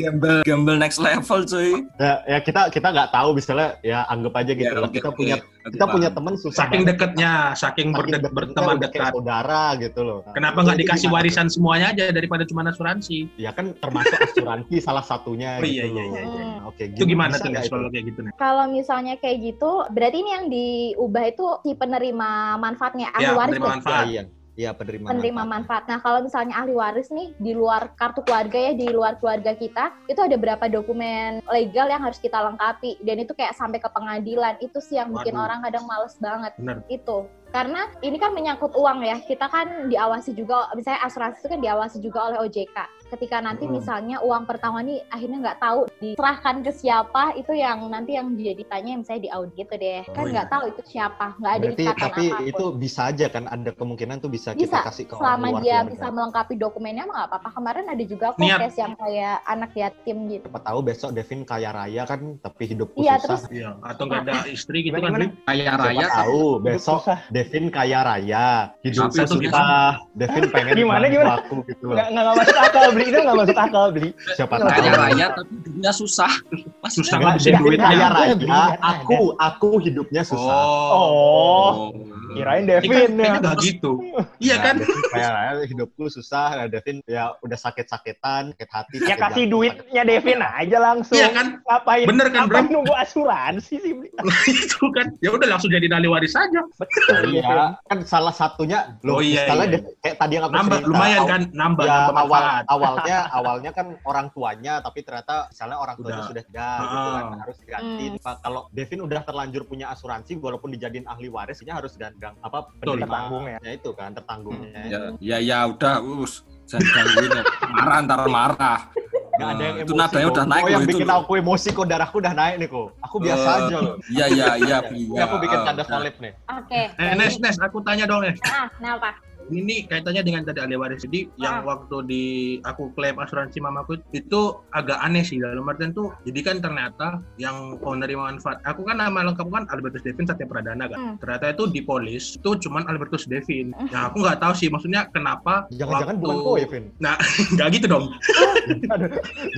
Gembel, gembel next level cuy. Ya, ya kita kita nggak tahu misalnya ya anggap aja gitu Ya, oke, Kita oke. punya Aku kita punya teman susah Saking banget. deketnya, saking Saking berde- deketnya berteman dekat. saudara gitu loh. Kenapa Nah, nggak itu dikasih gimana warisan semuanya aja daripada cuma asuransi? Ya kan termasuk asuransi salah satunya Oh, iya, gitu iya, loh. iya, iya. Oke, Itu gimana tuh nggak kalau kayak gitu nih? Kalau misalnya kayak gitu, berarti ini yang diubah itu si penerima manfaatnya ahli Ya, waris penerima. Iya, iya penerima, penerima manfaat. Nah, kalau misalnya ahli waris nih di luar kartu keluarga ya, di luar keluarga kita, itu ada berapa dokumen legal yang harus kita lengkapi dan itu kayak sampai ke pengadilan. Itu sih yang bikin Waduh. orang kadang males banget. Bener. Itu. Karena ini kan menyangkut uang ya. Kita kan diawasi juga misalnya asuransi itu kan diawasi juga oleh OJK. Ketika nanti Hmm. misalnya uang pertama nih akhirnya nggak tahu diserahkan ke siapa, itu yang nanti yang jadi tanya misalnya di audit gitu deh. Oh, Kan iya. nggak tahu itu siapa, nggak ada Berarti ikatan tapi apa pun. itu bisa aja kan ada kemungkinan tuh bisa, Bisa, kita kasih ke orang selama luar dia keluarga. bisa melengkapi dokumennya nggak apa-apa kemarin ada juga kok Niat. case yang kayak anak yatim gitu Siapa tahu besok Devin kaya raya kan tapi hidupku Iya, susah. terus- Iya, atau nggak ada istri gitu kan? Kaya Siapa raya tahu besok susah. Devin kaya raya, tuh susah. Devin pengen Gimana, gimana? aku gitu loh. Nggak, nggak masuk akal beli itu nggak masuk akal beli. Siapa Nggak tahu. kaya raya tapi hidupnya susah. Maksudnya Susah ngabisin Devin duitnya. kaya raya, aku aku hidupnya susah. Oh, kirain Ini kan Devin ya. nggak gitu. Iya Nah, kan? Devin kaya raya, hidupku susah. Nah, Devin ya udah sakit-sakitan, sakit hati. Ya sakit kasih duitnya Devin aja langsung. Iya kan? Ngapain? Bener kan, ngapain Bro? nunggu asuransi sih beli? itu kan. Ya udah langsung jadi ahli waris aja. Sakit. Iya, kan salah satunya loh, Oh, iya, iya. Kayak tadi yang aku Nambah cerita, lumayan kan, nambah ya nambah awal. Awalnya awalnya kan orang tuanya tapi ternyata misalnya orang tuanya Udah. sudah tidak gitu kan Ah. harus diganti Hmm. Pak, kalau Devin udah terlanjur punya asuransi walaupun dijadiin ahli warisnya harus gandang apa. Tertanggung ya. itu kan tertanggungnya Ya, ya, ya udah, us, jangan gangguin. ya. Marah ntar marah. Nggak ada yang Nah, itu emosi nadanya kok. udah naik oh yang itu. bikin loh. aku emosi kok darahku udah naik nih kok aku biasa Eh, aja loh Iya, iya, iya. ini iya. aku bikin Ah, tanda udah. solid nih oke Eh, Nes, Nes, aku tanya dong, Nes. ah kenapa Ini kaitannya dengan tadi ahli waris. Jadi yang waktu di aku klaim asuransi mamaku itu agak aneh sih dalam artian tuh. Jadi kan ternyata yang penerima manfaat. Aku kan nama lengkap kan Albertus Devin Satya Pradana kan. Hmm. Ternyata itu di polis itu cuman Albertus Devin. Nah aku nggak tahu sih maksudnya kenapa. jangan-jangan waktu- bukan kowe Vin Nggak gitu dong.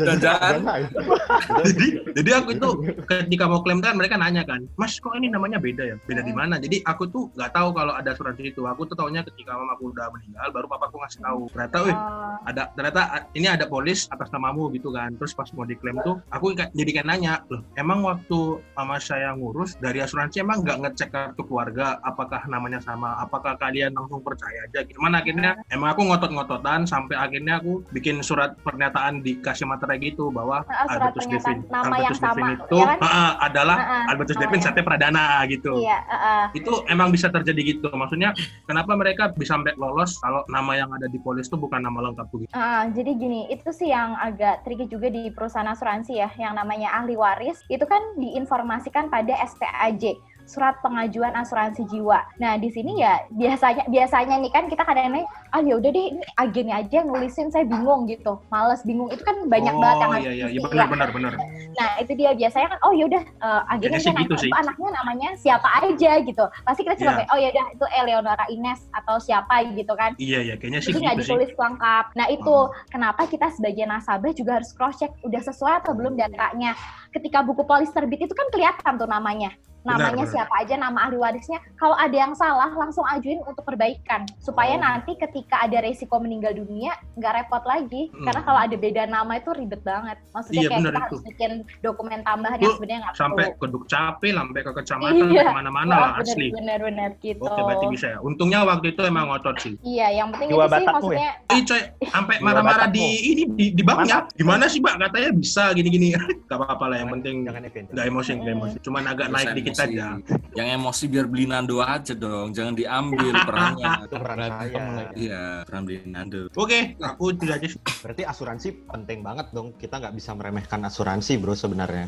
Jangan. jadi jadi aku itu ketika mau klaim kan mereka nanya kan mas kok ini namanya beda ya beda di mana jadi aku tuh nggak tahu kalau ada asuransi itu aku tuh taunya ketika mamaku udah meninggal baru papaku ngasih tahu. Ternyata wih Oh, ada ternyata ini ada polis atas namamu gitu kan. Terus pas mau diklaim tuh aku jadi kayak nanya loh emang waktu mama saya ngurus dari asuransi emang nggak ngecek kartu keluarga? Apakah namanya sama? Apakah kalian langsung percaya aja? Gimana akhirnya emang aku ngotot-ngototan sampai akhirnya aku bikin surat pernyataan dikasih materai gitu bahwa Ah, surat Albertus pernyataan Devin nama Albertus yang sama, Devin itu ya kan? ah, adalah Ah, ah, Albertus namanya. Devin Satya Pradana gitu. Iya ah, ah. itu emang bisa terjadi gitu. Maksudnya kenapa mereka bisa sampai lolos kalau nama yang ada di polis itu bukan nama lengkap begitu Ah, jadi gini, itu sih yang agak tricky juga di perusahaan asuransi ya, yang namanya ahli waris, itu kan diinformasikan pada SPAJ, surat pengajuan asuransi jiwa. Nah, di sini ya biasanya biasanya nih kan kita kadang-kadang ah ya udah deh ini agennya aja yang nulisin saya bingung gitu. Males bingung itu kan banyak oh, banget yang harus iya iya iya benar ya. benar benar Nah, itu dia biasanya kan oh yaudah uh, agennya sih aja gitu sih. "Itu anaknya namanya siapa aja gitu. Pasti kita cuma kayak oh yaudah itu Eleonora Ines atau siapa gitu kan. iya iya kayaknya sih nggak gitu sih ditulis lengkap. Nah itu kenapa kita sebagai nasabah juga harus cross check udah sesuai atau belum datanya. Ketika buku polis terbit itu kan kelihatan tuh namanya. Namanya benar. siapa aja, nama ahli warisnya. Kalau ada yang salah, langsung ajuin untuk perbaikan supaya Oh. nanti ketika ada resiko meninggal dunia nggak repot lagi. Hmm. Karena kalau ada beda nama itu ribet banget. Maksudnya Iya, kayak benar kita itu. harus bikin dokumen tambahan yang sebenarnya nggak sampai perlu. ke Dukcapil, sampai ke kecamatan, Iya. ke mana-mana lah bener, asli. Bener bener gitu. Oke, berarti bisa ya. Untungnya waktu itu emang ngotot sih. Iya, yang penting Jiwa itu sih Batakmu maksudnya Ih coy, sampai marah-marah di ini di, di banknya. Gimana sih, Mbak? Katanya bisa gini-gini. Gak apa-apa lah, yang penting nggak emosi, nggak emosi. Cuman agak naik dikit emosi. aja. Yang emosi biar beli Nando aja dong, jangan diambil perannya. Itu peran saya. Iya, peran beli Nando. Oke, aku itu aja. Berarti asuransi penting banget dong. Kita nggak bisa meremehkan asuransi, bro sebenarnya.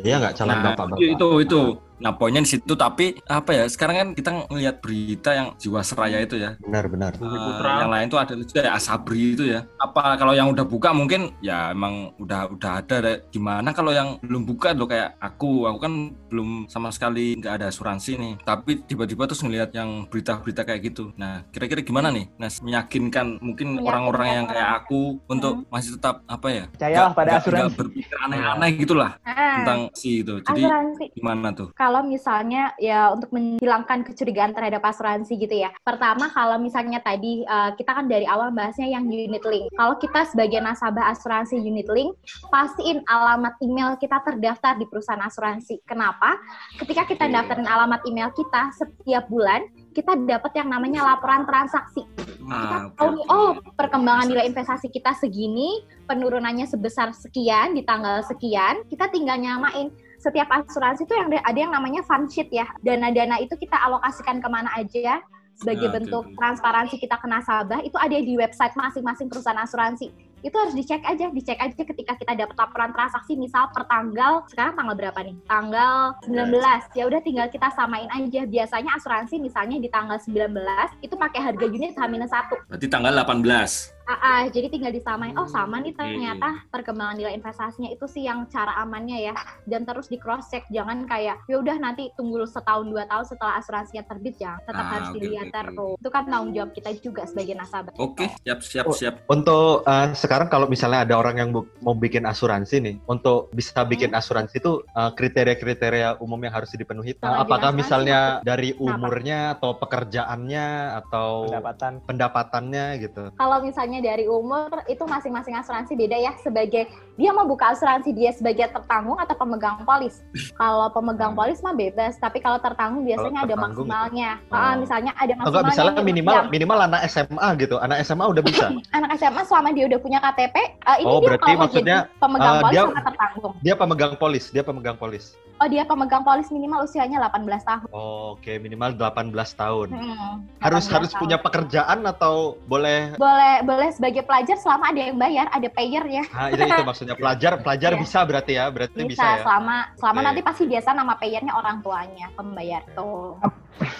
Iya nggak calon Nah, bapak-bapak. itu itu. Nah, poinnya di situ tapi apa ya? Sekarang kan kita ngelihat berita yang Jiwasraya itu ya. Benar-benar. Bumi Eh, Putra. yang lain tuh ada juga ya Asabri itu ya. Apa kalau yang udah buka mungkin ya emang udah udah ada deh. Gimana kalau yang belum buka loh kayak aku, aku kan belum sama sekali nggak ada asuransi nih. Tapi tiba-tiba terus ngelihat yang berita-berita kayak gitu. Nah, kira-kira gimana nih? Nah, meyakinkan mungkin orang-orang yang kayak aku untuk Hmm. masih tetap apa ya? Percayalah pada nggak- asuransi. nggak berpikir aneh-aneh gitulah Ah, tentang si itu. Jadi asuransi. gimana tuh? kalau misalnya ya untuk menghilangkan kecurigaan terhadap asuransi gitu ya. Pertama kalau misalnya tadi uh, kita kan dari awal bahasnya yang unit link. Kalau kita sebagai nasabah asuransi unit link, pastiin alamat email kita terdaftar di perusahaan asuransi. Kenapa? Ketika kita daftarin alamat email kita setiap bulan, kita dapat yang namanya laporan transaksi. Kita Ah, oke, tahu nih, oh perkembangan nilai investasi kita segini, penurunannya sebesar sekian di tanggal sekian, kita tinggal nyamain. Setiap asuransi itu yang ada yang namanya fund sheet ya. Dana-dana itu kita alokasikan ke mana aja sebagai Ah, oke, bentuk oke. transparansi kita ke nasabah itu ada di website masing-masing perusahaan asuransi. Itu harus dicek aja, dicek aja ketika kita dapat laporan transaksi misal per tanggal sekarang tanggal berapa nih? Tanggal 19. Ya udah tinggal kita samain aja. Biasanya asuransi misalnya di tanggal 19 itu pakai harga unit H-1. Berarti tanggal 18. Ah, ah, jadi tinggal disamain. Oh, sama nih Oke. ternyata perkembangan nilai investasinya itu sih yang cara amannya ya. Dan terus di cross check, jangan kayak ya udah nanti tunggu setahun dua tahun setelah asuransinya terbit jangan. Tetap Ah, harus oke, dilihat oke. terus. Itu kan tanggung jawab kita juga sebagai nasabah. Oke, siap siap Oh, siap. Untuk eh, sekarang kalau misalnya ada orang yang mau bikin asuransi nih, untuk bisa bikin asuransi itu eh, kriteria-kriteria umum yang harus dipenuhi. Kalau apakah misalnya apa? dari Kenapa? umurnya atau pekerjaannya atau pendapatan pendapatannya gitu? Kalau misalnya dari umur itu masing-masing asuransi beda ya sebagai dia mau buka asuransi dia sebagai tertanggung atau pemegang polis. Kalau pemegang Hmm. polis mah bebas, tapi kalau tertanggung biasanya ada tertanggung gitu. maksimalnya. Oh. Misalnya ada Atau enggak maksimalnya misalnya minimal yang- minimal anak SMA gitu. Anak SMA udah bisa. anak SMA selama dia udah punya KTP, eh, ini Oh, dia berarti kalau maksudnya, pemegang eh, polis dia- sama tertanggung. Dia pemegang polis, dia pemegang polis. Oh, dia pemegang polis minimal usianya 18 tahun. Oke, minimal 18 tahun. Hmm, Harus 18 harus tahun. punya pekerjaan atau boleh boleh boleh sebagai pelajar selama ada yang bayar, ada payer ya. Nah, itu itu maksudnya pelajar pelajar Iya. bisa berarti ya, berarti Bisa, bisa, ya. selama selama Oke. nanti pasti biasa nama payernya orang tuanya pembayar tuh.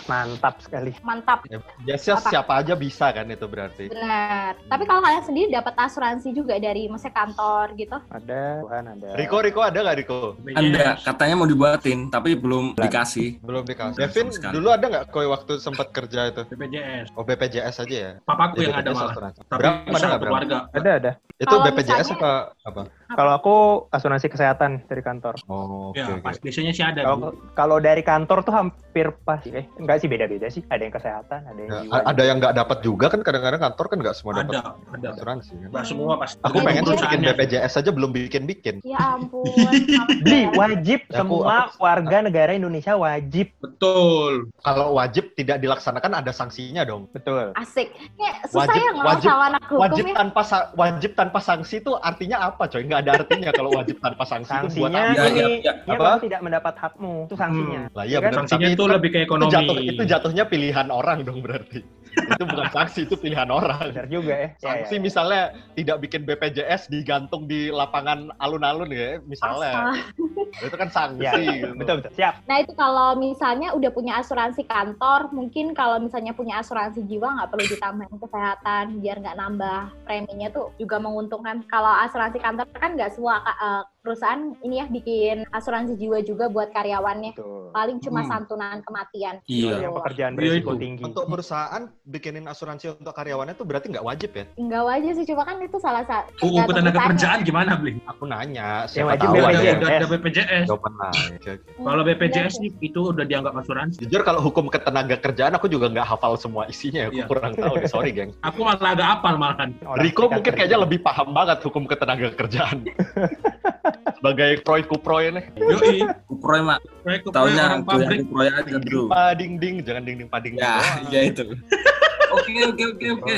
mantap sekali. Mantap. Ya, biasa Apa? siapa aja bisa kan itu berarti. Benar. Tapi kalau kalian sendiri dapat asuransi juga dari maksudnya kantor gitu? Ada Tuhan ada. Riko, Riko ada nggak Riko? Anda katanya mau dibuatin tapi belum dikasih. Belum dikasih. Devin, dulu ada nggak koi waktu sempat kerja itu? BPJS. Oh BPJS aja ya? Papaku yang ada malah. asuransi. Tapi Berapa ada satu nggak keluarga. Ada ada. Itu Kalau BPJS misalnya- apa apa? Kalau aku asuransi kesehatan dari kantor. Oh, oke. Ya, pas biasanya sih ada. Kalau kalau dari kantor tuh hampir pas eh enggak sih beda-beda sih. Ada yang kesehatan, ada yang Ya, jiwa. ada yang nggak dapat juga kan kadang-kadang kantor kan nggak semua dapat ada, ada. asuransi kan. Nggak semua pas. Aku pengen sih bikin. BPJS aja belum bikin-bikin. Ya ampun. Beli wajib Aku- semua aku- warga negara Indonesia wajib. Betul. Kalau wajib tidak dilaksanakan ada sanksinya dong. Betul. Asik. Ya, susah Wajib- ya ngelawan anak hukum Wajib ya. tanpa wajib tanpa sanksi itu artinya apa coy? Nggak ada artinya kalau wajib tanpa sanksi itu buat Sanksinya apa? Ya, ini ya, ya. ya Apa? kamu tidak mendapat hakmu. Itu sanksinya. Lah iya Ya kan? benar. Sanksinya Tapi itu kan- lebih ke itu ekonomi. jatuh itu jatuhnya pilihan orang dong berarti. itu bukan sanksi itu pilihan orang. Benar juga ya. Ya, Sanksi ya, ya. misalnya tidak bikin BPJS digantung di lapangan alun-alun ya misalnya. Astaga. Itu kan sanksi. Ya, gitu. betul betul. Siap. Nah itu kalau misalnya udah punya asuransi kantor, mungkin kalau misalnya punya asuransi jiwa nggak perlu ditambahin kesehatan biar nggak nambah preminya tuh juga menguntungkan. Kalau asuransi kantor kan nggak semua eh, perusahaan ini ya bikin asuransi jiwa juga buat karyawannya. Tuh. Paling cuma Hmm. santunan kematian. Iya. Yang pekerjaan Iya, berisiko itu. tinggi. Untuk perusahaan bikinin asuransi untuk karyawannya tuh berarti nggak wajib ya? Enggak wajib sih, cuma kan itu salah satu. UU ketenaga kerjaan gimana, Bli? Aku nanya, Yang siapa wajib tahu ada udah, yang udah ada BPJS. jawaban lain. Oke, oke. Kalau BPJS sih itu udah dianggap asuransi. Jujur kalau hukum ketenaga kerjaan aku juga nggak hafal semua isinya, aku Iya. kurang tahu. deh. Sorry, geng. Aku malah agak apal malahan. Riko mungkin kayaknya lebih paham banget hukum ketenaga kerjaan. Sebagai proy kuproy nih. Yoi. Kuproy mak, goyang pabrik. kuproy aja bro. Pading ding, jangan ding ding pading. Ya, doang. ya itu. Oke, oke, oke, oke.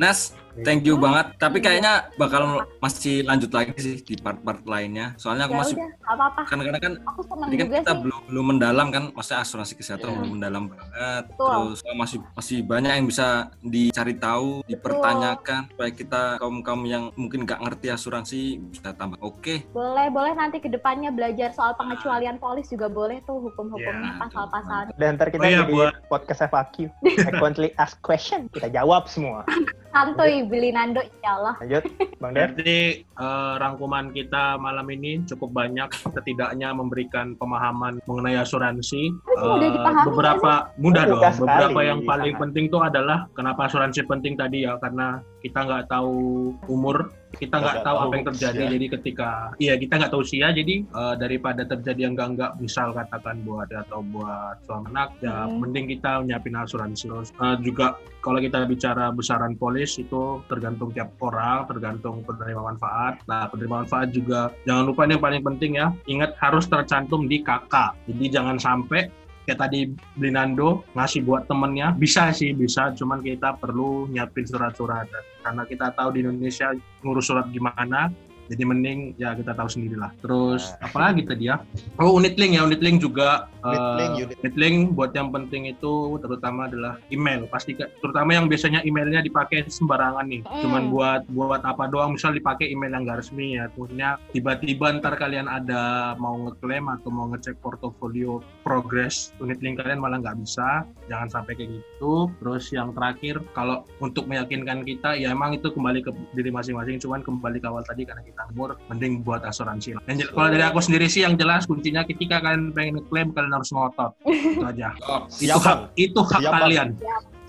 Nas, thank you banget. Tapi kayaknya bakal masih lanjut lagi sih di part-part lainnya. Soalnya aku Ya masih apa-apa. kadang-kadang kan Aku Jadi kan juga kita sih. belum belum mendalam kan, maksudnya asuransi kesehatan Iya. belum mendalam banget. Betul. Terus eh, masih masih banyak yang bisa dicari tahu, dipertanyakan supaya kita kaum kaum yang mungkin nggak ngerti asuransi bisa tambah oke. Boleh, boleh nanti ke depannya belajar soal pengecualian polis juga boleh tuh hukum-hukumnya, Ya, pasal-pasal. Dan ntar kita Oh iya, jadi buat- podcast FAQ. Frequently asked question. Kita jawab semua. Santuy beli Nando, insya Allah. Lanjut, Bang Der. Berarti eh, rangkuman kita malam ini cukup banyak setidaknya memberikan pemahaman mengenai asuransi. Eh, dipahami beberapa mudah dong. Mudah sekali, Beberapa yang paling sangat. penting tuh adalah kenapa asuransi penting tadi ya karena kita nggak tahu umur, kita nggak tahu tahu apa yang terjadi. usia. Jadi ketika iya kita nggak tahu usia, jadi eh, daripada terjadi yang nggak nggak misal katakan buat atau buat suami anak, ya Hmm. mending kita nyiapin asuransi. Eh, juga kalau kita bicara besaran polis itu tergantung tiap orang, tergantung penerima manfaat. Nah, penerima manfaat juga jangan lupa ini yang paling penting ya, ingat harus tercantum di KK. Jadi jangan sampai kayak tadi Blinando ngasih buat temennya, bisa sih bisa, cuman kita perlu nyiapin surat-surat karena kita tahu di Indonesia ngurus surat gimana. Jadi mending ya kita tahu sendirilah. Terus Nah. apa lagi tadi ya? Oh unit link ya unit link juga. Unit link, eh, unit unit link buat yang penting itu terutama adalah email. Pasti terutama yang biasanya emailnya dipakai sembarangan nih. Mm. Cuman buat buat apa doang misal dipakai email yang nggak resmi ya. Maksudnya tiba-tiba ntar kalian ada mau ngeklaim atau mau ngecek portofolio progress unit link kalian malah nggak bisa. Jangan sampai kayak gitu. Terus yang terakhir kalau untuk meyakinkan kita ya emang itu kembali ke diri masing-masing. Cuman kembali ke awal tadi karena kita umur mending buat asuransi. jel- kalau dari aku sendiri sih yang jelas kuncinya ketika kalian pengen ngeklaim kalian harus ngotot. Itu aja. Oh, itu Siap, hak itu hak Siap, Bang.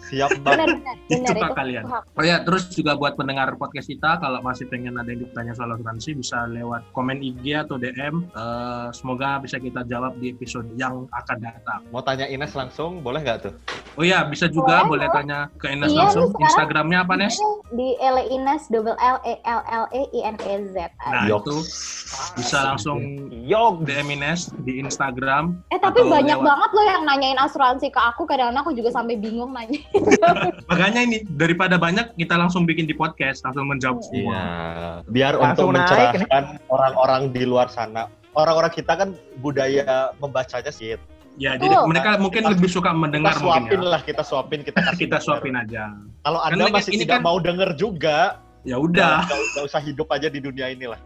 Siap banget. Benar, benar, Itu benar. hak Itu kalian. hak. Oh ya, terus juga buat pendengar podcast kita, kalau masih pengen ada yang ditanya soal asuransi, bisa lewat komen IG atau DM. Eh, semoga bisa kita jawab di episode yang akan datang. Mau tanya Ines langsung, boleh nggak tuh? Oh ya, bisa juga Boleh, boleh tanya ke Ines Iya, langsung. Instagramnya apa, Nes? Di L Ines double L E L L E I N E Z. Nah, Yoks. itu bisa langsung Yog. DM Ines di Instagram. Tapi Atau banyak lewat- banget loh yang nanyain asuransi ke aku. Kadang-kadang aku juga sampai bingung nanya. Makanya ini, daripada banyak, kita langsung bikin di podcast, langsung menjawab semua. Iya. Biar Langsung untuk mencerahkan orang-orang di luar sana. Orang-orang kita kan budaya membacanya sih. Ya, Betul. jadi mereka mungkin Kita- lebih suka Kita mendengar mungkin suapin ya. lah, kita suapin, kita kasih Kita denger. suapin aja. Kalau Anda masih ini tidak kan- mau denger juga, Ya udah. nggak usah hidup aja di dunia inilah.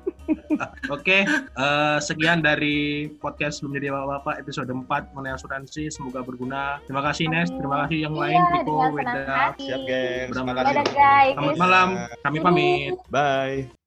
Oke, okay, uh, sekian dari podcast menjadi bapak-bapak episode 4 mengenai asuransi. Semoga berguna. Terima kasih Nes, terima kasih yang lain. Terima Riko, Weda. Siap guys. Terima kasih. Selamat malam. Kami pamit. Bye.